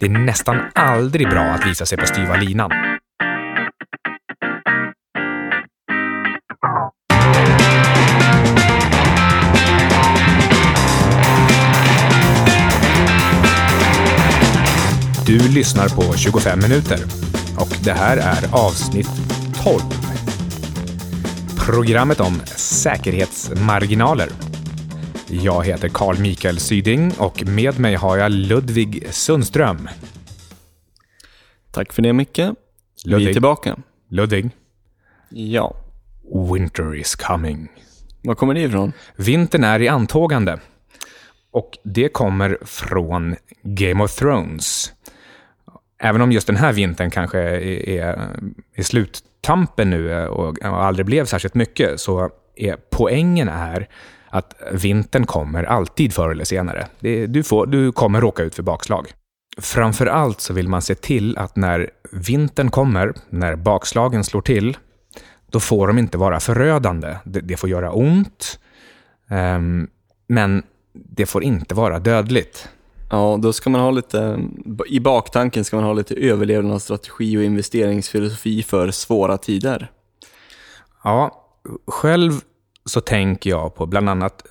Det är nästan aldrig bra att visa sig på styva linan. Du lyssnar på 25 minuter och det här är avsnitt 12. Programmet om säkerhetsmarginaler. Jag heter Carl Mikael Syding och med mig har jag Ludvig Sundström. Tack för det Micke. Vi Ludvig. är tillbaka. Ludvig, Ja. winter is coming. Var kommer det ifrån? Vintern är i antågande. Och det kommer från Game of Thrones. Även om just den här vintern kanske är, i sluttampen nu och, och aldrig blev särskilt mycket, så är poängen är att vintern kommer alltid förr eller senare. Du, får, du kommer råka ut för bakslag. Framför allt så vill man se till att när vintern kommer, när bakslagen slår till, då får de inte vara förödande. Det, det får göra ont, ehm, men det får inte vara dödligt. Ja, då ska man ha lite, i baktanken ska man ha lite överlevnadsstrategi och investeringsfilosofi för svåra tider. Ja, själv så tänker jag på bland annat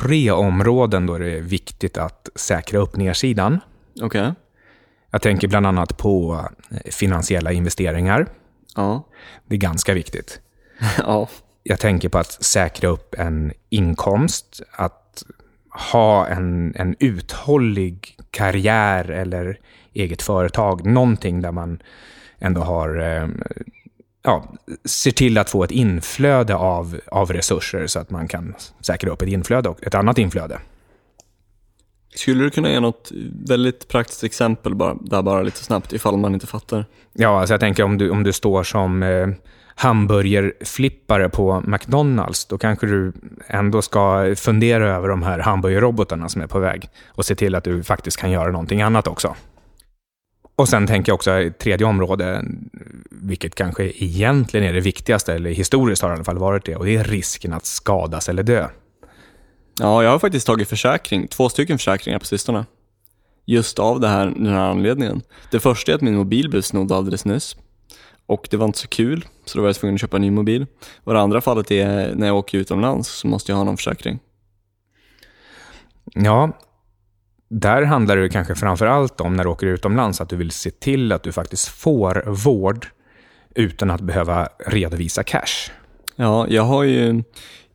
tre områden då det är viktigt att säkra upp nedsidan. Okej. Jag tänker bland annat på eh, finansiella investeringar. Ja. Det är ganska viktigt. ja. Jag tänker på att säkra upp en inkomst, att ha en, en uthållig karriär eller eget företag. Någonting där man ändå har, eh, ja, ser till att få ett inflöde av, av resurser så att man kan säkra upp ett inflöde och ett annat inflöde. Skulle du kunna ge något väldigt praktiskt exempel bara, där bara lite snabbt ifall man inte fattar? Ja, alltså jag tänker om du, om du står som eh, hamburgerflippare på McDonalds, då kanske du ändå ska fundera över de här hamburgerrobotarna som är på väg och se till att du faktiskt kan göra någonting annat också. Och sen tänker jag också ett tredje område, vilket kanske egentligen är det viktigaste, eller historiskt har det i alla fall varit det, och det är risken att skadas eller dö. Ja, jag har faktiskt tagit försäkring, två stycken försäkringar på sistone. Just av det här, den här anledningen. Det första är att min mobil blev snodd alldeles nyss. Och det var inte så kul, så då var jag tvungen att köpa en ny mobil. Och det andra fallet är när jag åker utomlands så måste jag ha någon försäkring. Ja, där handlar det kanske framför allt om när du åker utomlands att du vill se till att du faktiskt får vård utan att behöva redovisa cash. Ja, jag har ju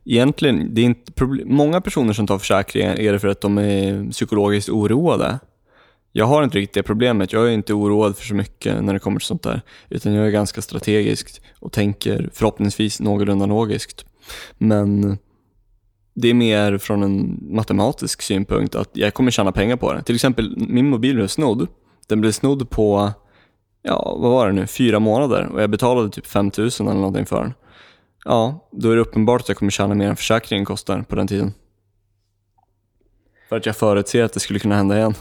egentligen, det är inte problem, många personer som tar försäkringar är det för att de är psykologiskt oroade. Jag har inte riktigt det problemet, jag är inte oroad för så mycket när det kommer till sånt där. Utan jag är ganska strategisk och tänker förhoppningsvis någorlunda logiskt. Men det är mer från en matematisk synpunkt att jag kommer tjäna pengar på det. Till exempel, min mobil blev snodd. Den blev snodd på, ja vad var det nu, fyra månader och jag betalade typ 5000 eller någonting för den. Ja, då är det uppenbart att jag kommer tjäna mer än försäkringen kostar på den tiden. För att jag förutser att det skulle kunna hända igen.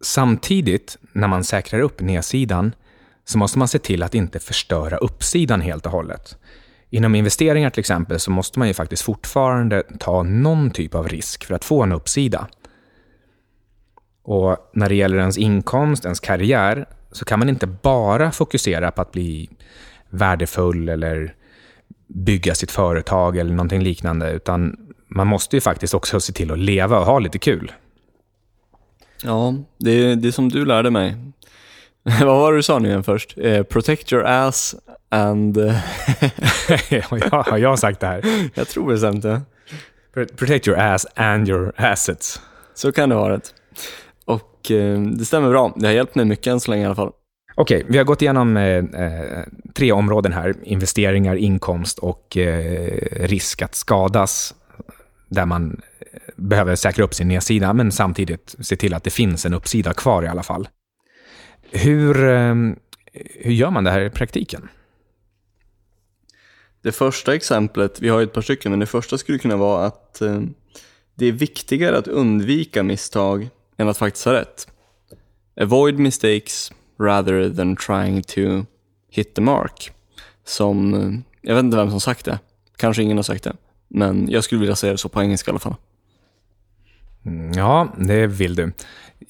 Samtidigt, när man säkrar upp nedsidan, så måste man se till att inte förstöra uppsidan helt och hållet. Inom investeringar till exempel så måste man ju faktiskt fortfarande ta någon typ av risk för att få en uppsida. Och när det gäller ens inkomst, ens karriär, så kan man inte bara fokusera på att bli värdefull eller bygga sitt företag eller någonting liknande, utan man måste ju faktiskt också se till att leva och ha lite kul. Ja, det är det är som du lärde mig. Vad var det du sa nu igen först? Eh, protect your ass and... eh, har jag sagt det här? jag tror bestämt det. Protect your ass and your assets. Så kan det vara det. Och eh, det stämmer bra. Det har hjälpt mig mycket än så länge i alla fall. Okej, vi har gått igenom eh, eh, tre områden här. Investeringar, inkomst och eh, risk att skadas. Där man eh, behöver säkra upp sin nedsida, men samtidigt se till att det finns en uppsida kvar i alla fall. Hur, eh, hur gör man det här i praktiken? Det första exemplet, vi har ett par stycken, men det första skulle kunna vara att eh, det är viktigare att undvika misstag än att faktiskt ha rätt. Avoid mistakes rather than trying to hit the mark. Som, eh, jag vet inte vem som sagt det. Kanske ingen har sagt det. Men jag skulle vilja säga det så på engelska i alla fall. Mm, Ja, det vill du.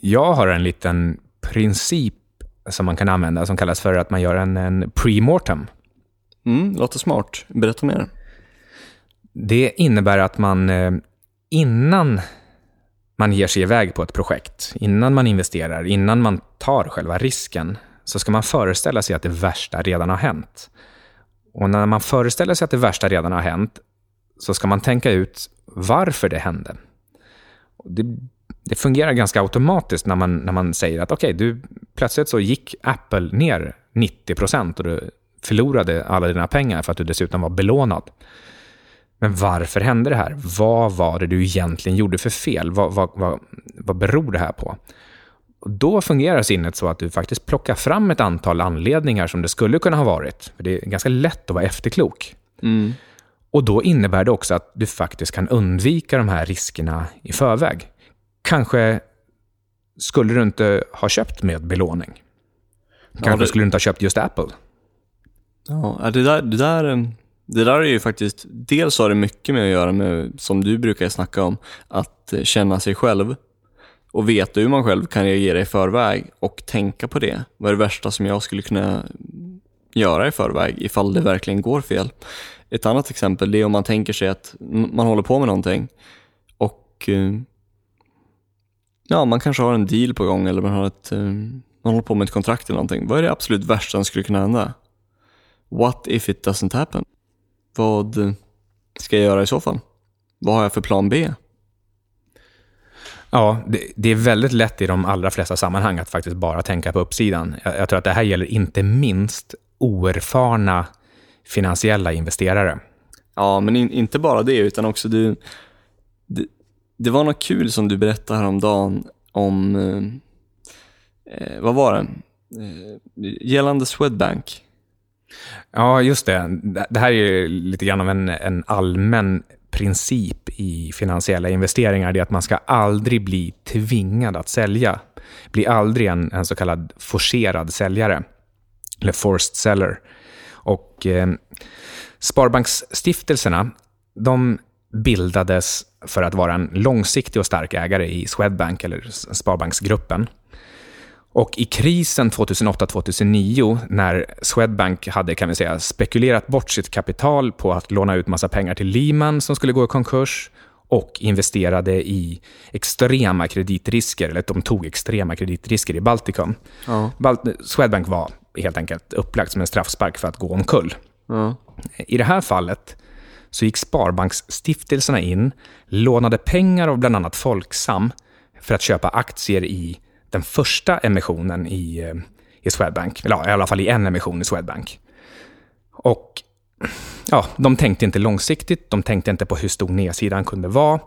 jag har en liten princip som man kan använda som kallas för att man gör en, en pre-mortem. Mm, låter smart. Berätta mer. Det innebär att man eh, innan man ger sig iväg på ett projekt, innan man investerar, innan man tar själva risken, så ska man föreställa sig att det värsta redan har hänt. Och när man föreställer sig att det värsta redan har hänt, så ska man tänka ut varför det hände. Det, det fungerar ganska automatiskt när man, när man säger att okej, okay, plötsligt så gick Apple ner 90 procent och du förlorade alla dina pengar för att du dessutom var belånad. Men varför hände det här? Vad var det du egentligen gjorde för fel? Vad, vad, vad, vad beror det här på? Och då fungerar sinnet så att du faktiskt plockar fram ett antal anledningar som det skulle kunna ha varit. För Det är ganska lätt att vara efterklok. Mm. Och då innebär det också att du faktiskt kan undvika de här riskerna i förväg. Kanske skulle du inte ha köpt med belåning. Kanske ja, det... skulle du inte ha köpt just Apple. Ja, det där, det där det där är ju faktiskt, dels har det mycket med att göra med, som du brukar snacka om, att känna sig själv och veta hur man själv kan reagera i förväg och tänka på det. Vad är det värsta som jag skulle kunna göra i förväg ifall det verkligen går fel? Ett annat exempel är om man tänker sig att man håller på med någonting och eh, ja, man kanske har en deal på gång eller man, har ett, eh, man håller på med ett kontrakt eller någonting. Vad är det absolut värsta som skulle kunna hända? What if it doesn't happen? Vad ska jag göra i så fall? Vad har jag för plan B? Ja, det, det, är väldigt lätt i de allra flesta sammanhang att faktiskt bara tänka på uppsidan. Jag, jag tror att det här gäller inte minst oerfarna finansiella investerare. Ja, men in, inte bara det, utan också du... Det, var något kul som du berättade häromdagen om... Eh, eh vad var det? Eh, gällande Swedbank. Ja, just det. Det här är lite grann av en, en allmän princip i finansiella investeringar. Det är att man ska aldrig bli tvingad att sälja. Bli aldrig en, en så kallad forcerad säljare. Eller forced seller. Och eh, Sparbanksstiftelserna, de bildades för att vara en långsiktig och stark ägare i Swedbank, eller Sparbanksgruppen. Och i krisen 2008-2009, när Swedbank hade kan vi säga, spekulerat bort sitt kapital på att låna ut massa pengar till Lehman som skulle gå i konkurs och investerade i extrema kreditrisker, eller de tog extrema kreditrisker i Baltikum. Ja. Swedbank var helt enkelt upplagt som en straffspark för att gå omkull. Ja. I det här fallet så gick Sparbanksstiftelserna in, lånade pengar av bland annat Folksam för att köpa aktier i den första emissionen i, eh, i Swedbank. Eller i alla fall i en emission i Swedbank. Och ja, de tänkte inte långsiktigt, de tänkte inte på hur stor nedsidan kunde vara.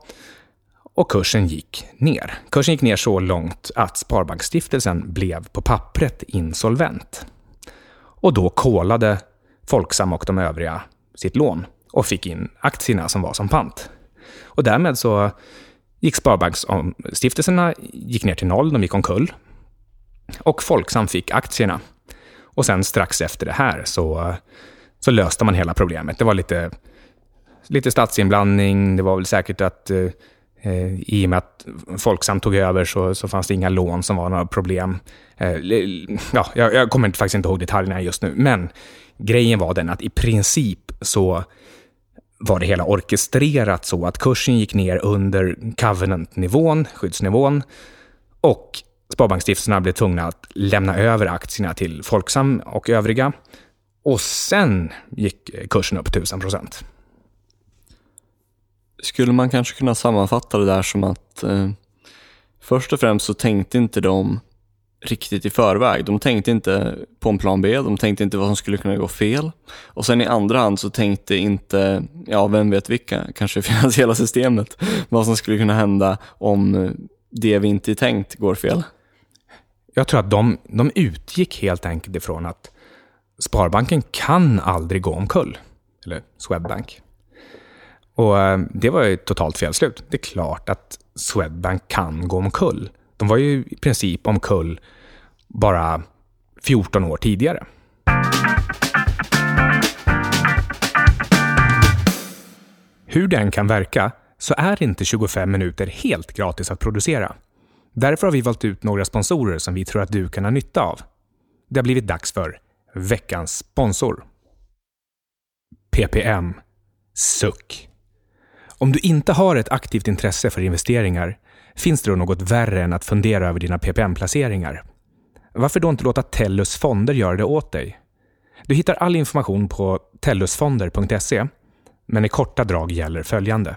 Och kursen gick ner. Kursen gick ner så långt att Sparbanksstiftelsen blev på pappret insolvent. Och då kolade Folksam och de övriga sitt lån och fick in aktierna som var som pant. Och därmed så gick Sparbanksstiftelserna gick ner till noll, de gick omkull. Och Folksam fick aktierna. Och sen strax efter det här så, så löste man hela problemet. Det var lite, lite statsinblandning, det var väl säkert att eh, i och med att Folksam tog över så, så fanns det inga lån som var några problem. Eh, ja, jag, jag kommer faktiskt inte ihåg detaljerna just nu, men grejen var den att i princip så var det hela orkestrerat så att kursen gick ner under covenant-nivån, skyddsnivån, och Sparbanksstiftelserna blev tvungna att lämna över aktierna till Folksam och övriga. Och sen gick kursen upp 1000 procent. Skulle man kanske kunna sammanfatta det där som att eh, först och främst så tänkte inte de riktigt i förväg. De tänkte inte på en plan B, de tänkte inte vad som skulle kunna gå fel. Och sen i andra hand så tänkte inte, ja vem vet vilka, kanske finansiella systemet, vad som skulle kunna hända om det vi inte tänkt går fel. Jag tror att de, de utgick helt enkelt ifrån att Sparbanken kan aldrig gå omkull. Eller Swedbank. Och eh, det var ju ett totalt felslut. Det är klart att Swedbank kan gå omkull. De var ju i princip omkull bara 14 år tidigare. Hur den kan verka så är inte 25 minuter helt gratis att producera. Därför har vi valt ut några sponsorer som vi tror att du kan ha nytta av. Det har blivit dags för veckans sponsor. PPM. Suck. Om du inte har ett aktivt intresse för investeringar finns det då något värre än att fundera över dina PPM-placeringar. Varför då inte låta Tellus fonder göra det åt dig? Du hittar all information på tellusfonder.se, men i korta drag gäller följande.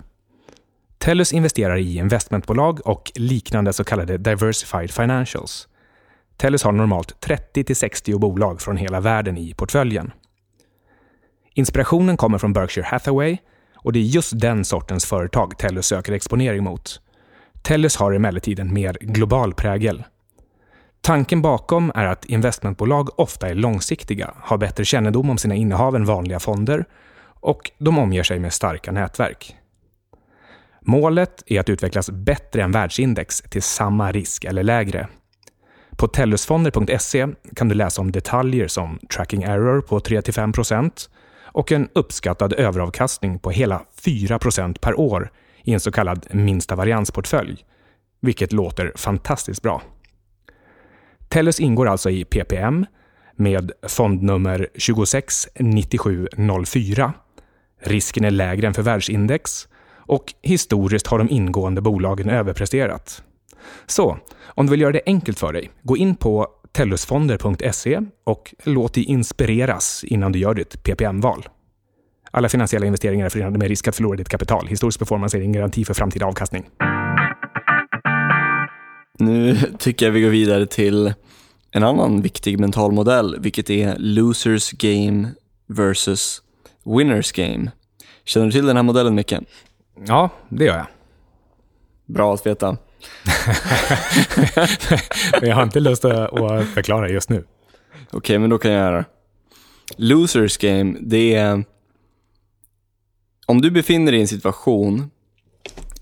Tellus investerar i investmentbolag och liknande så kallade diversified financials. Tellus har normalt 30-60 bolag från hela världen i portföljen. Inspirationen kommer från Berkshire Hathaway och det är just den sortens företag Tellus söker exponering mot. Tellus har emellertid en mer global prägel. Tanken bakom är att investmentbolag ofta är långsiktiga, har bättre kännedom om sina innehav än vanliga fonder och de omger sig med starka nätverk. Målet är att utvecklas bättre än världsindex till samma risk eller lägre. På tellusfonder.se kan du läsa om detaljer som tracking error på 3-5 och en uppskattad överavkastning på hela 4% per år i en så kallad minsta variansportfölj, vilket låter fantastiskt bra. Tellus ingår alltså i PPM med fondnummer 269704. Risken är lägre än för världsindex och historiskt har de ingående bolagen överpresterat. Så, om du vill göra det enkelt för dig, gå in på tellusfonder.se och låt dig inspireras innan du gör ditt PPM-val. Alla finansiella investeringar är förenade med risk att förlora ditt kapital. Historisk performance är ingen garanti för framtida avkastning. Nu tycker jag vi går vidare till en annan viktig mental modell, vilket är losers game versus winners game. Känner du till den här modellen mycket? Ja, det gör jag. Bra att veta. men jag har inte lust att förklara just nu. Okej, okay, men då kan jag göra Losers game, det är om du befinner dig i en situation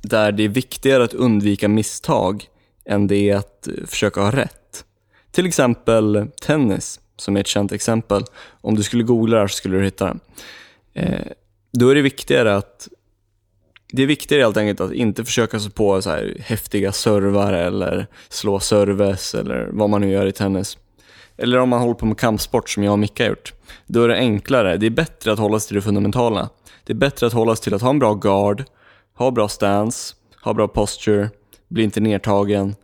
där det är viktigare att undvika misstag än det är att eh, försöka ha rätt. Till exempel tennis, som är ett känt exempel. Om du skulle googla det här så skulle du hitta det. Eh, då är det viktigare att det är viktigare helt enkelt att inte försöka sig på så här häftiga servar eller slå service eller vad man nu gör i tennis. Eller om man håller på med kampsport som jag och Micke har gjort. Då är det enklare, det är bättre att hålla sig till det fundamentala. Det är bättre att hålla sig till att ha en bra guard, ha bra stance, ha bra posture, bli inte nertagen.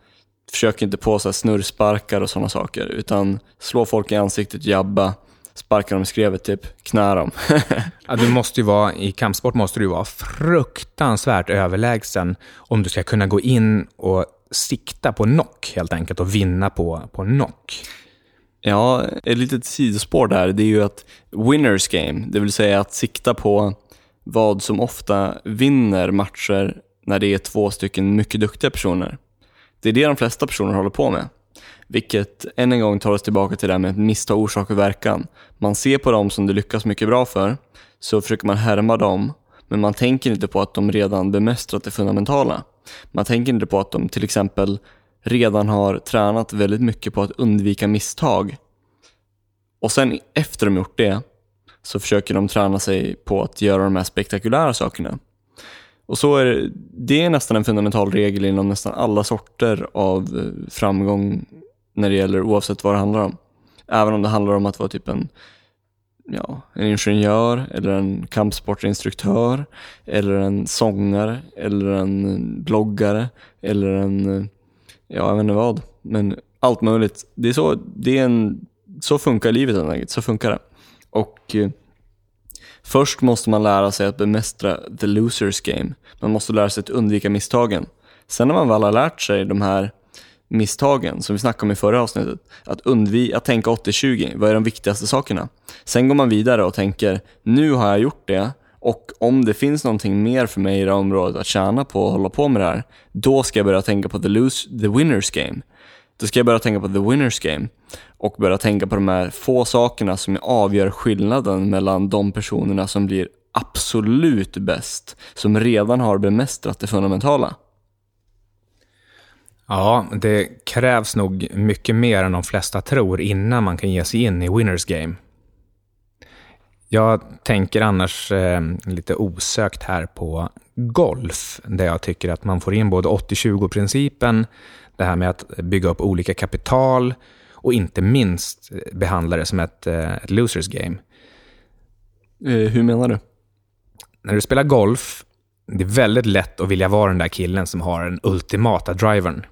försök inte på så snurrsparkar och sådana saker, utan slå folk i ansiktet, jabba, sparka dem i skrevet typ, knä dem. ja, du måste ju vara, I kampsport måste du vara fruktansvärt överlägsen om du ska kunna gå in och sikta på knock helt enkelt och vinna på, på knock. Ja, ett litet sidospår där, det är ju att winners game, det vill säga att sikta på vad som ofta vinner matcher när det är två stycken mycket duktiga personer. Det är det de flesta personer håller på med. Vilket än en gång tar oss tillbaka till det här med att missta orsak och verkan. Man ser på dem som det lyckas mycket bra för, så försöker man härma dem, men man tänker inte på att de redan bemästrat det fundamentala. Man tänker inte på att de till exempel redan har tränat väldigt mycket på att undvika misstag. Och sen efter de gjort det, så försöker de träna sig på att göra de här spektakulära sakerna. Och så är det, det är nästan en fundamental regel inom nästan alla sorter av eh, framgång när det gäller oavsett vad det handlar om. Även om det handlar om att vara typ en, ja, en ingenjör eller en kampsportinstruktör eller en sångare eller en bloggare eller en, ja, jag vet inte vad. Men allt möjligt. Det är så, det är en, så funkar livet helt enkelt. Så funkar det. Och eh, Först måste man lära sig att bemästra the losers game. Man måste lära sig att undvika misstagen. Sen när man väl har lärt sig de här misstagen, som vi snackade om i förra avsnittet, att, undvika, att tänka 80-20, vad är de viktigaste sakerna? Sen går man vidare och tänker, nu har jag gjort det och om det finns någonting mer för mig i det här området att tjäna på och hålla på med det här, då ska jag börja tänka på the, lose, the winners game. Då ska jag börja tänka på the winners game och börja tänka på de här få sakerna som avgör skillnaden mellan de personerna som blir absolut bäst, som redan har bemästrat det fundamentala. Ja, det krävs nog mycket mer än de flesta tror innan man kan ge sig in i winners game. Jag tänker annars eh, lite osökt här på golf, där jag tycker att man får in både 80-20-principen, det här med att bygga upp olika kapital och inte minst behandla det som ett, eh, ett losers game. Eh, hur menar du? När du spelar golf, det är väldigt lätt att vilja vara den där killen som har den ultimata drivern.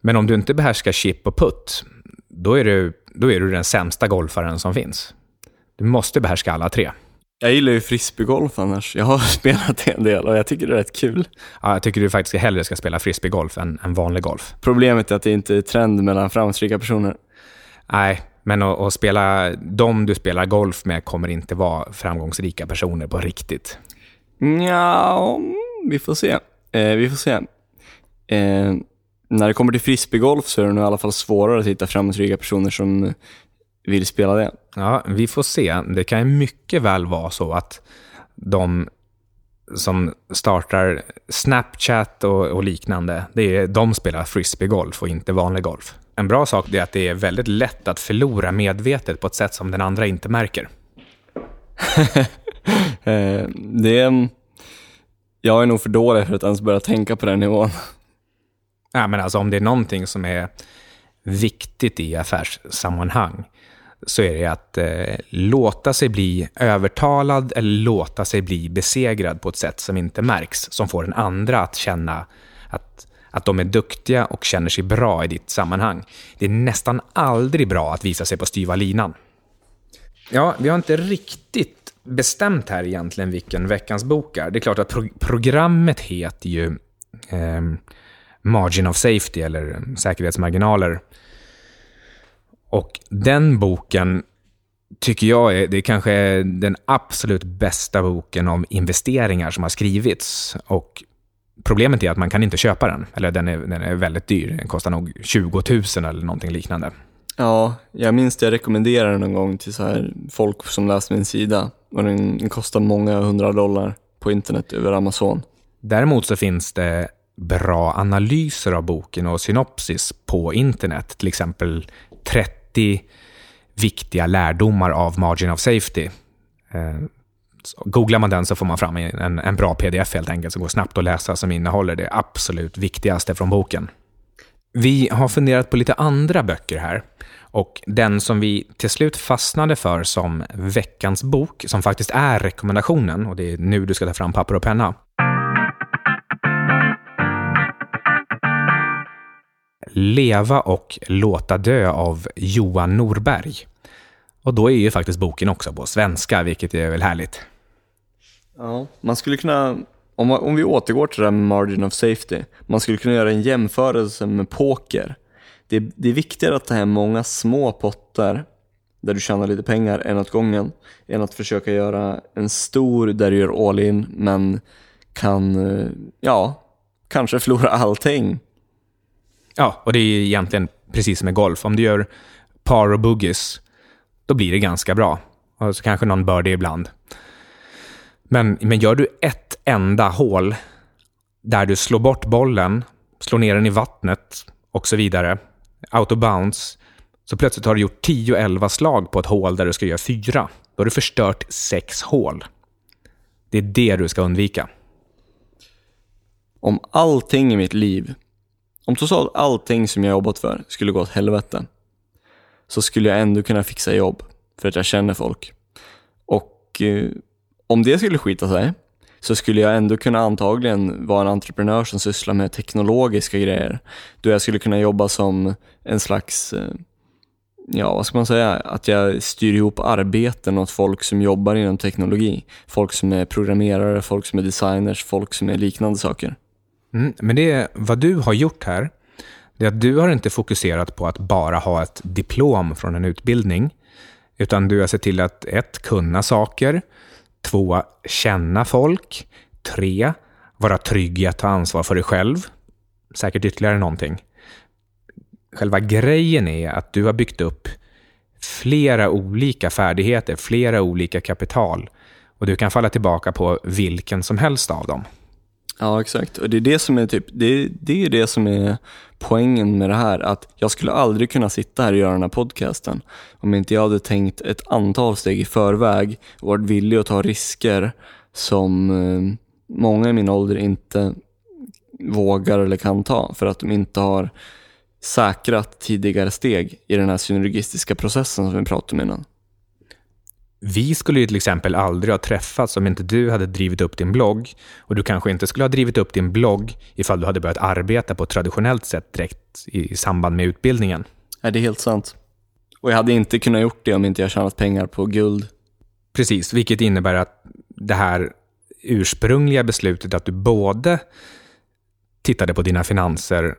Men om du inte behärskar chip och putt, då är du, då är du den sämsta golfaren som finns. Du måste behärska alla tre. Jag gillar ju frisbeegolf annars. Jag har spelat en del och jag tycker det är rätt kul. Ja, jag tycker du faktiskt hellre ska spela frisbeegolf än, än vanlig golf. Problemet är att det inte är trend mellan framgångsrika personer. Nej, men att, att spela, de du spelar golf med kommer inte vara framgångsrika personer på riktigt. Ja, vi får se. Eh, vi får se. Eh, när det kommer till frisbeegolf så är det nog i alla fall svårare att hitta framgångsrika personer som vill spela det. Ja, vi får se. Det kan ju mycket väl vara så att de som startar Snapchat och, och liknande, det är, de spelar frisbeegolf och inte vanlig golf. En bra sak är att det är väldigt lätt att förlora medvetet på ett sätt som den andra inte märker. Eh, det är, jag är nog för dålig för att ens börja tänka på den nivån. Ja, men alltså om det är någonting som är viktigt i affärssammanhang så är det att eh, låta sig bli övertalad eller låta sig bli besegrad på ett sätt som inte märks, som får den andra att känna att, att de är duktiga och känner sig bra i ditt sammanhang. Det är nästan aldrig bra att visa sig på styva linan. Ja, vi har inte riktigt bestämt här egentligen vilken veckans bok är. Det är klart att pro programmet heter ju eh, Margin of Safety, eller säkerhetsmarginaler. Och den boken tycker jag är, det är kanske den absolut bästa boken om investeringar som har skrivits. Och problemet är att man kan inte köpa den. Eller den är, den är väldigt dyr. Den kostar nog 20 000 eller någonting liknande. Ja, jag minns det jag rekommenderade den någon gång till så här folk som läst min sida. Och den kostar många hundra dollar på internet över Amazon. Däremot så finns det bra analyser av boken och synopsis på internet. Till exempel 30 viktiga lärdomar av Margin of Safety. Eh, googlar man den så får man fram en, en bra pdf helt enkelt som går snabbt att läsa som innehåller det absolut viktigaste från boken. Vi har funderat på lite andra böcker här. Och den som vi till slut fastnade för som veckans bok, som faktiskt är rekommendationen, och det är nu du ska ta fram papper och penna. Leva och låta dö av Johan Norberg. Och då är ju faktiskt boken också på svenska, vilket är väl härligt. Ja, man skulle kunna, om, om vi återgår till det här med margin of safety, man skulle kunna göra en jämförelse med poker. Det, det är viktigare att ta hem många små potter där du tjänar lite pengar en åt gången, än att försöka göra en stor där du gör all in men kan, eh, ja, kanske förlora allting Ja, och det är egentligen precis som med golf. Om du gör par och boogies, då blir det ganska bra. Och så kanske någon bör det ibland. Men, men gör du ett enda hål där du slår bort bollen, slår ner den i vattnet och så vidare, out of bounds, så plötsligt har du gjort 10-11 slag på ett hål där du ska göra fyra. Då har du förstört sex hål. Det är det du ska undvika. Om allting i mitt liv om totalt allting som jag jobbat för skulle gå åt helvete så skulle jag ändå kunna fixa jobb för att jag känner folk. Och eh, om det skulle skita sig så skulle jag ändå kunna antagligen vara en entreprenör som sysslar med teknologiska grejer. Då jag skulle kunna jobba som en slags, eh, ja vad ska man säga, att jag styr ihop arbeten åt folk som jobbar inom teknologi. Folk som är programmerare, folk som är designers, folk som är liknande saker. Mm, men det, vad du har gjort här, det är att du har inte fokuserat på att bara ha ett diplom från en utbildning, utan du har sett till att ett, kunna saker, två, känna folk, tre, vara trygg i att ta ansvar för dig själv, säkert ytterligare någonting. Själva grejen är att du har byggt upp flera olika färdigheter, flera olika kapital och du kan falla tillbaka på vilken som helst av dem. Ja, exakt. Och det är det som är, typ, det, det är det som är poängen med det här. Att jag skulle aldrig kunna sitta här och göra den här podcasten om inte jag hade tänkt ett antal steg i förväg och varit villig att ta risker som, eh, många i min ålder inte vågar eller kan ta för att de inte har säkrat tidigare steg i den här synergistiska processen som vi pratade om innan. Vi skulle ju till exempel aldrig ha träffats om inte du hade drivit upp din blogg och du kanske inte skulle ha drivit upp din blogg ifall du hade börjat arbeta på ett traditionellt sätt direkt i samband med utbildningen. Nej, det är helt sant. Och jag hade inte kunnat gjort det om inte jag tjänat pengar på guld. Precis, vilket innebär att det här ursprungliga beslutet att du både tittade på dina finanser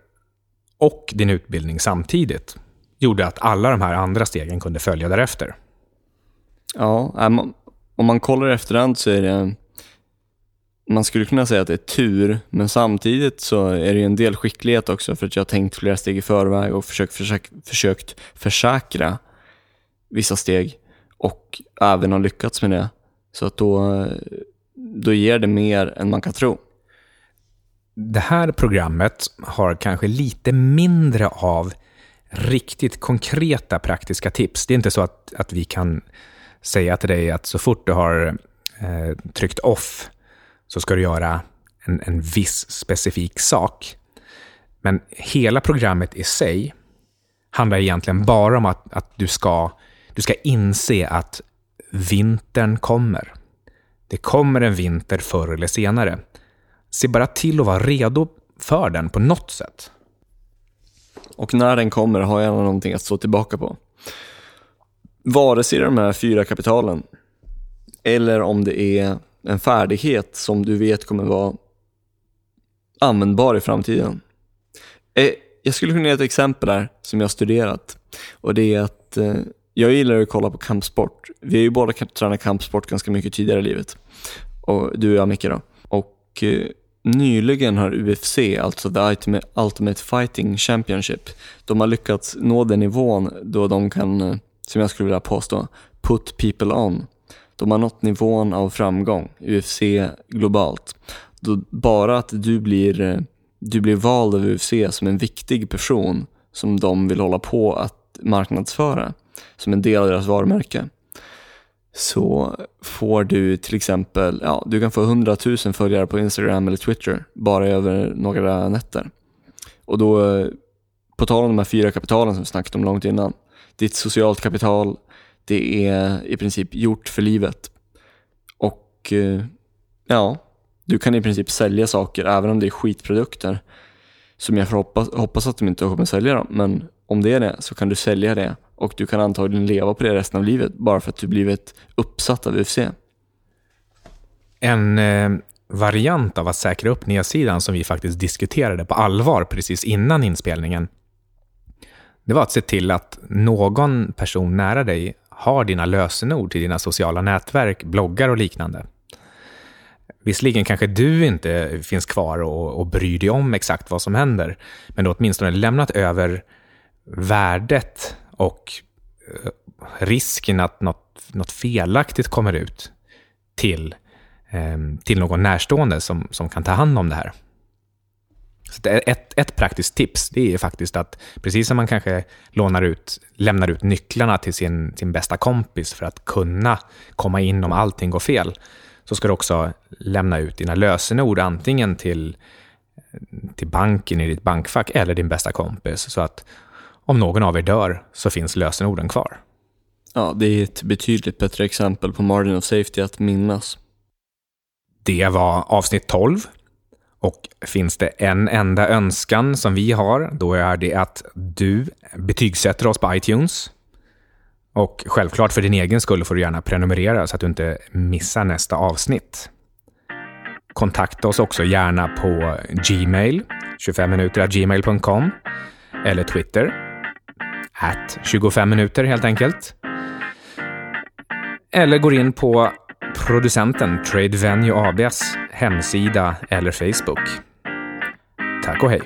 och din utbildning samtidigt gjorde att alla de här andra stegen kunde följa därefter. Ja, om man kollar efterhand så är det man skulle kunna säga att det är tur, men samtidigt så är det en del skicklighet också för att jag har tänkt flera steg i förväg och försökt, försökt, försökt försäkra vissa steg och även har lyckats med det. Så att då, då ger det mer än man kan tro. Det här programmet har kanske lite mindre av riktigt konkreta praktiska tips. Det är inte så att, att vi kan säga till dig att så fort du har eh, tryckt off så ska du göra en, en viss specifik sak. Men hela programmet i sig handlar egentligen bara om att, att du, ska, du ska inse att vintern kommer. Det kommer en vinter förr eller senare. Se bara till att vara redo för den på något sätt. Och när den kommer har jag någonting att stå tillbaka på. Vare sig de här fyra kapitalen eller om det är en färdighet som du vet kommer vara användbar i framtiden. Eh, jag skulle kunna ge ett exempel där som jag har studerat och det är att eh, jag gillar att kolla på kampsport. Vi har ju båda tränat kampsport ganska mycket tidigare i livet. Och du och jag Micke då. Och eh, nyligen har UFC, alltså The Ultimate Fighting Championship, de har lyckats nå den nivån då de kan, som jag skulle vilja påstå, put people on. De har nått nivån av framgång, UFC globalt. Då bara att du blir, eh, du blir vald av UFC som en viktig person som de vill hålla på att marknadsföra som en del av deras varumärke så får du till exempel, ja, du kan få 100 000 följare på Instagram eller Twitter bara över några nätter. Och då, eh, på tal om de här fyra kapitalen som vi snackade om långt innan, ditt socialt kapital, det är i princip gjort för livet. Och eh, ja, du kan i princip sälja saker även om det är skitprodukter. Som jag hoppas, hoppas att de inte kommer sälja dem, men om det är det så kan du sälja det och du kan antagligen leva på det resten av livet bara för att du blivit uppsatt av UFC. En eh, variant av att säkra upp nedsidan som vi faktiskt diskuterade på allvar precis innan inspelningen, det var att se till att någon person nära dig har dina lösenord till dina sociala nätverk, bloggar och liknande. Visserligen kanske du inte finns kvar och, och bryr dig om exakt vad som händer, men du har åtminstone lämnat över värdet och eh, risken att något, något felaktigt kommer ut till, eh, till någon närstående som, som kan ta hand om det här. Så ett, ett praktiskt tips det är faktiskt att precis som man kanske lånar ut, lämnar ut nycklarna till sin, sin bästa kompis för att kunna komma in om allting går fel, så ska du också lämna ut dina lösenord antingen till, till banken i ditt bankfack eller din bästa kompis. Så att om någon av er dör så finns lösenorden kvar. Ja, det är ett betydligt bättre exempel på margin of safety att minnas. Det var avsnitt 12 och finns det en enda önskan som vi har, då är det att du betygsätter oss på iTunes. Och självklart för din egen skull får du gärna prenumerera så att du inte missar nästa avsnitt. Kontakta oss också gärna på Gmail, 25minuter.gmail.com eller Twitter, at 25 minuter helt enkelt. Eller går in på producenten Trade Venue ABs hemsida eller Facebook. Tack och hej!